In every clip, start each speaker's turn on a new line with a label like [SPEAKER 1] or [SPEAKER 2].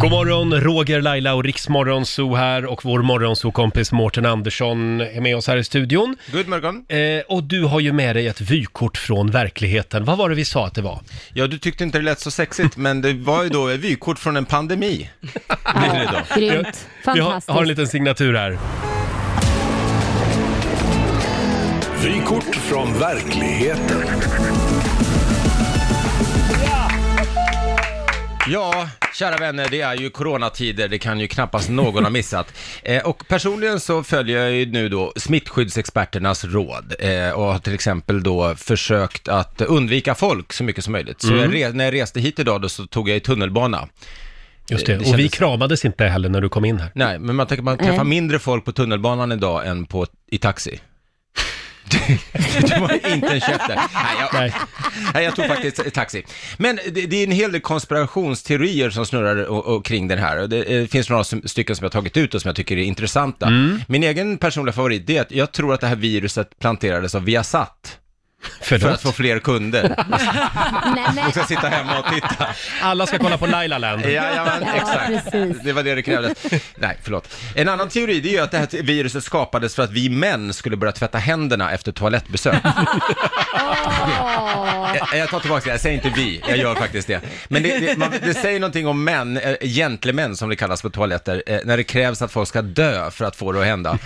[SPEAKER 1] God morgon, Roger, Laila och Riksmorgon Zoo här och vår morgonzoo-kompis Mårten Andersson är med oss här i studion.
[SPEAKER 2] God morgon.
[SPEAKER 1] Eh, och du har ju med dig ett vykort från verkligheten. Vad var det vi sa att det var?
[SPEAKER 2] Ja, du tyckte inte det lät så sexigt, men det var ju då ett vykort från en pandemi. Blir det då.
[SPEAKER 3] Grymt.
[SPEAKER 1] Vi har,
[SPEAKER 3] Fantastiskt.
[SPEAKER 1] har en liten signatur här.
[SPEAKER 4] Vykort från verkligheten.
[SPEAKER 2] Ja, kära vänner, det är ju coronatider, det kan ju knappast någon ha missat. Eh, och personligen så följer jag ju nu då smittskyddsexperternas råd eh, och har till exempel då försökt att undvika folk så mycket som möjligt. Så jag re- när jag reste hit idag då så tog jag i tunnelbana.
[SPEAKER 1] Just det.
[SPEAKER 2] Det
[SPEAKER 1] och vi
[SPEAKER 2] kändes-
[SPEAKER 1] kramades inte heller när du kom in här.
[SPEAKER 2] Nej, men man tänker man träffar mindre folk på tunnelbanan idag än på, i taxi. Det var inte en käft där. Nej, jag,
[SPEAKER 1] Nej.
[SPEAKER 2] Nej, jag tog faktiskt taxi. Men det, det är en hel del konspirationsteorier som snurrar och, och kring den här. Och det eh, finns några som, stycken som jag tagit ut och som jag tycker är intressanta.
[SPEAKER 1] Mm.
[SPEAKER 2] Min egen personliga favorit det är att jag tror att det här viruset planterades av Viasat för
[SPEAKER 1] Förlåt.
[SPEAKER 2] att få fler kunder.
[SPEAKER 3] Nej, nej.
[SPEAKER 2] De ska sitta hemma och titta.
[SPEAKER 1] Alla ska kolla på Laila Land.
[SPEAKER 2] Jajamän,
[SPEAKER 3] Ja,
[SPEAKER 2] exakt.
[SPEAKER 3] precis.
[SPEAKER 2] Det var det det krävdes. Nej, förlåt. En annan teori det är ju att det här viruset skapades för att vi män skulle börja tvätta händerna efter toalettbesök.
[SPEAKER 3] Åh.
[SPEAKER 2] Jag, jag tar tillbaka det, jag säger inte vi, jag gör faktiskt det. Men det, det, man, det säger någonting om män, äh, gentlemän som det kallas på toaletter, eh, när det krävs att folk ska dö för att få det att hända.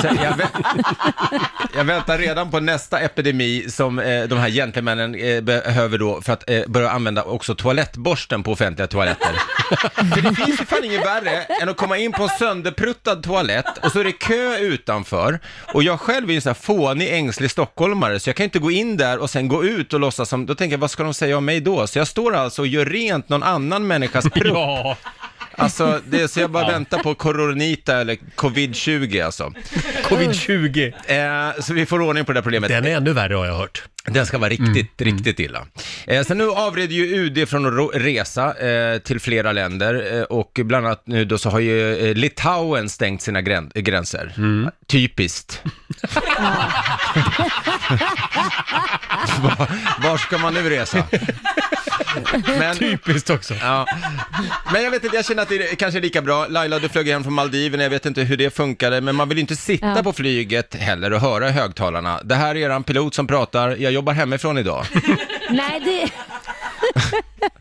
[SPEAKER 2] Så jag, vä- jag väntar redan på nästa epidemi som eh, de här gentlemännen eh, behöver då för att eh, börja använda också toalettborsten på offentliga toaletter. För det finns ju fan inget värre än att komma in på en sönderpruttad toalett och så är det kö utanför och jag själv är en sån här fånig, ängslig stockholmare så jag kan inte gå in där och sen gå ut och låtsas som, då tänker jag vad ska de säga om mig då? Så jag står alltså och gör rent någon annan människas prutt.
[SPEAKER 1] Ja,
[SPEAKER 2] Alltså, det är så jag bara väntar på coronita eller covid-20 alltså.
[SPEAKER 1] covid-20.
[SPEAKER 2] Eh, så vi får ordning på det där problemet.
[SPEAKER 1] Den är ännu värre har jag hört.
[SPEAKER 2] Den ska vara riktigt, riktigt illa. Eh, sen nu avred ju UD från att ro- resa eh, till flera länder eh, och bland annat nu då så har ju eh, Litauen stängt sina grän- gränser. Typiskt. var, var ska man nu resa? Men,
[SPEAKER 1] Typiskt också.
[SPEAKER 2] Ja. Men jag vet inte, jag känner att det är kanske är lika bra. Laila, du flög hem från Maldiverna, jag vet inte hur det funkade, men man vill ju inte sitta
[SPEAKER 3] Ja.
[SPEAKER 2] på flyget heller och höra i högtalarna. Det här är eran pilot som pratar, jag jobbar hemifrån idag.
[SPEAKER 3] Nej, det...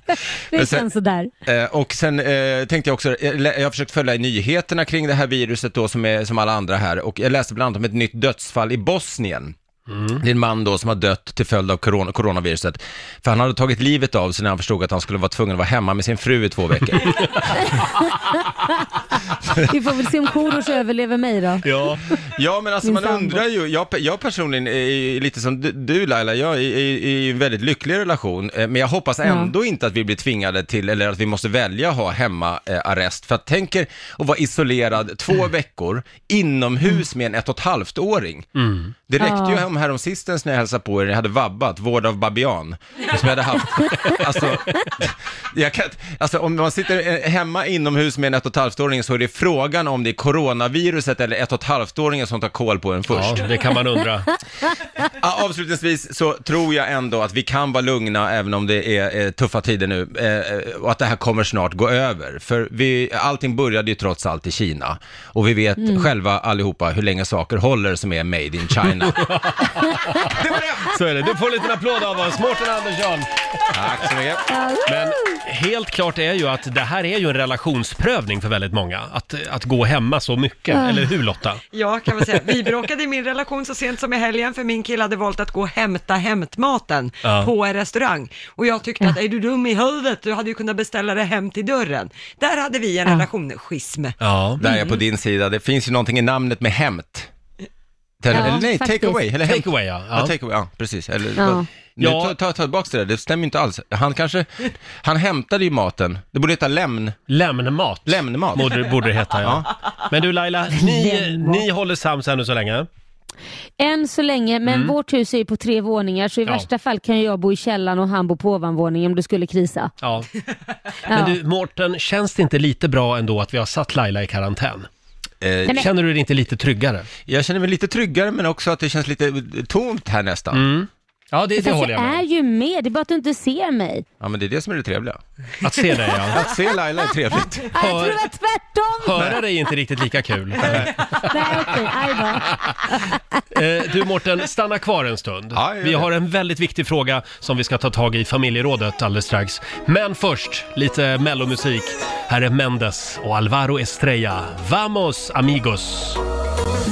[SPEAKER 2] Men
[SPEAKER 3] det
[SPEAKER 2] sen-
[SPEAKER 3] känns sådär.
[SPEAKER 2] Eh, och sen eh, tänkte jag också, jag, lä- jag har försökt följa i nyheterna kring det här viruset då som är som alla andra här och jag läste bland annat om ett nytt dödsfall i Bosnien. Det är en man då som har dött till följd av corona, coronaviruset. För han hade tagit livet av sig när han förstod att han skulle vara tvungen att vara hemma med sin fru i två veckor.
[SPEAKER 3] Vi får väl se om Korosh överlever mig då.
[SPEAKER 1] Ja,
[SPEAKER 2] Ja, men alltså
[SPEAKER 3] Min
[SPEAKER 2] man
[SPEAKER 3] sambo.
[SPEAKER 2] undrar ju, jag, jag personligen är lite som du, Laila, jag är är- är i en väldigt lycklig relation, eh, men jag hoppas ändå inte att vi blir tvingade till, eller att vi måste välja att ha hemmaarrest. För att tänker att vara isolerad två veckor inomhus med en ett och ett halvt åring. Det räckte ju
[SPEAKER 3] Ja.
[SPEAKER 2] hem härom sistens när jag hälsade på er, jag hade vabbat, vård av babian, som jag hade haft. Alltså, jag kan, alltså om man sitter eh, hemma inomhus med en ett och ett halvt-åring så är det frågan om det är coronaviruset eller ett och ett halvt-åringen som tar koll på en först.
[SPEAKER 1] ja, det kan man undra.
[SPEAKER 2] Avslutningsvis så tror jag ändå att vi kan vara lugna även om det är eh, tuffa tider nu eh, och att det här kommer snart gå över. För vi, allting började ju trots allt i Kina och vi vet själva allihopa hur länge saker håller som är made in China. Det var det!
[SPEAKER 1] Så är det. Du får en liten applåd av oss, Mårten Andersson.
[SPEAKER 2] Tack så mycket.
[SPEAKER 1] Men helt klart är ju att det här är ju en relationsprövning för väldigt många. Att, att gå hemma så mycket, eller hur Lotta?
[SPEAKER 5] Ja, kan man säga. Vi bråkade i min relation så sent som i helgen för min kille hade valt att gå och hämta hämtmaten
[SPEAKER 1] Ja.
[SPEAKER 5] på en restaurang. Och jag tyckte att, är du dum i huvudet? Du hade ju kunnat beställa det hem till dörren. Där hade vi en relation, schism.
[SPEAKER 1] Ja.
[SPEAKER 2] Där är jag på din sida. Det finns ju någonting i namnet med hämt. Eller,
[SPEAKER 3] Ja,
[SPEAKER 2] eller nej,
[SPEAKER 3] faktiskt.
[SPEAKER 2] take away. Eller hämt.
[SPEAKER 1] Take away, ja.
[SPEAKER 2] Ja,
[SPEAKER 1] ja.
[SPEAKER 2] take away, ja, precis. Eller,
[SPEAKER 3] Ja.
[SPEAKER 2] Nu,
[SPEAKER 1] Ja.
[SPEAKER 2] ta, ta, ta tillbaka det där, det stämmer inte alls. Han kanske, han hämtade ju maten. Det borde heta lämn,
[SPEAKER 1] Lämnmat.
[SPEAKER 2] lämnmat.
[SPEAKER 1] Borde, borde det heta, ja. Men du Laila, ni,
[SPEAKER 3] Lämnmat.
[SPEAKER 1] ni håller sams ännu så länge?
[SPEAKER 3] Än så länge, men vårt hus är ju på tre våningar så i
[SPEAKER 1] Mm. Ja.
[SPEAKER 3] värsta fall kan jag bo i källaren och han bo på ovanvåningen om det skulle krisa.
[SPEAKER 1] Ja.
[SPEAKER 3] Ja.
[SPEAKER 1] Men du, Mårten, känns det inte lite bra ändå att vi har satt Laila i karantän?
[SPEAKER 2] Eh,
[SPEAKER 3] men-
[SPEAKER 1] Känner du dig inte lite tryggare?
[SPEAKER 2] jag känner mig lite tryggare men också att det känns lite tomt här nästan.
[SPEAKER 1] Mm. Ja, det, det
[SPEAKER 3] Fast
[SPEAKER 1] håller jag
[SPEAKER 3] jag
[SPEAKER 1] med
[SPEAKER 3] är
[SPEAKER 1] om.
[SPEAKER 3] ju med, det är bara att du inte ser mig.
[SPEAKER 2] Ja, men det är det som är det trevliga.
[SPEAKER 1] Att se dig, ja.
[SPEAKER 2] Att se Laila är trevligt.
[SPEAKER 3] Ah, jag tror det var tvärtom.
[SPEAKER 1] Höra dig är inte riktigt lika kul.
[SPEAKER 3] Nej, okej, aj då.
[SPEAKER 1] Eh, Du Mårten, stanna kvar en stund.
[SPEAKER 2] Ja, jag gör
[SPEAKER 1] vi
[SPEAKER 2] det.
[SPEAKER 1] har en väldigt viktig fråga som vi ska ta tag i i familjerådet alldeles strax. Men först, lite mellomusik. Här är Mendes och Alvaro Estrella. Vamos amigos!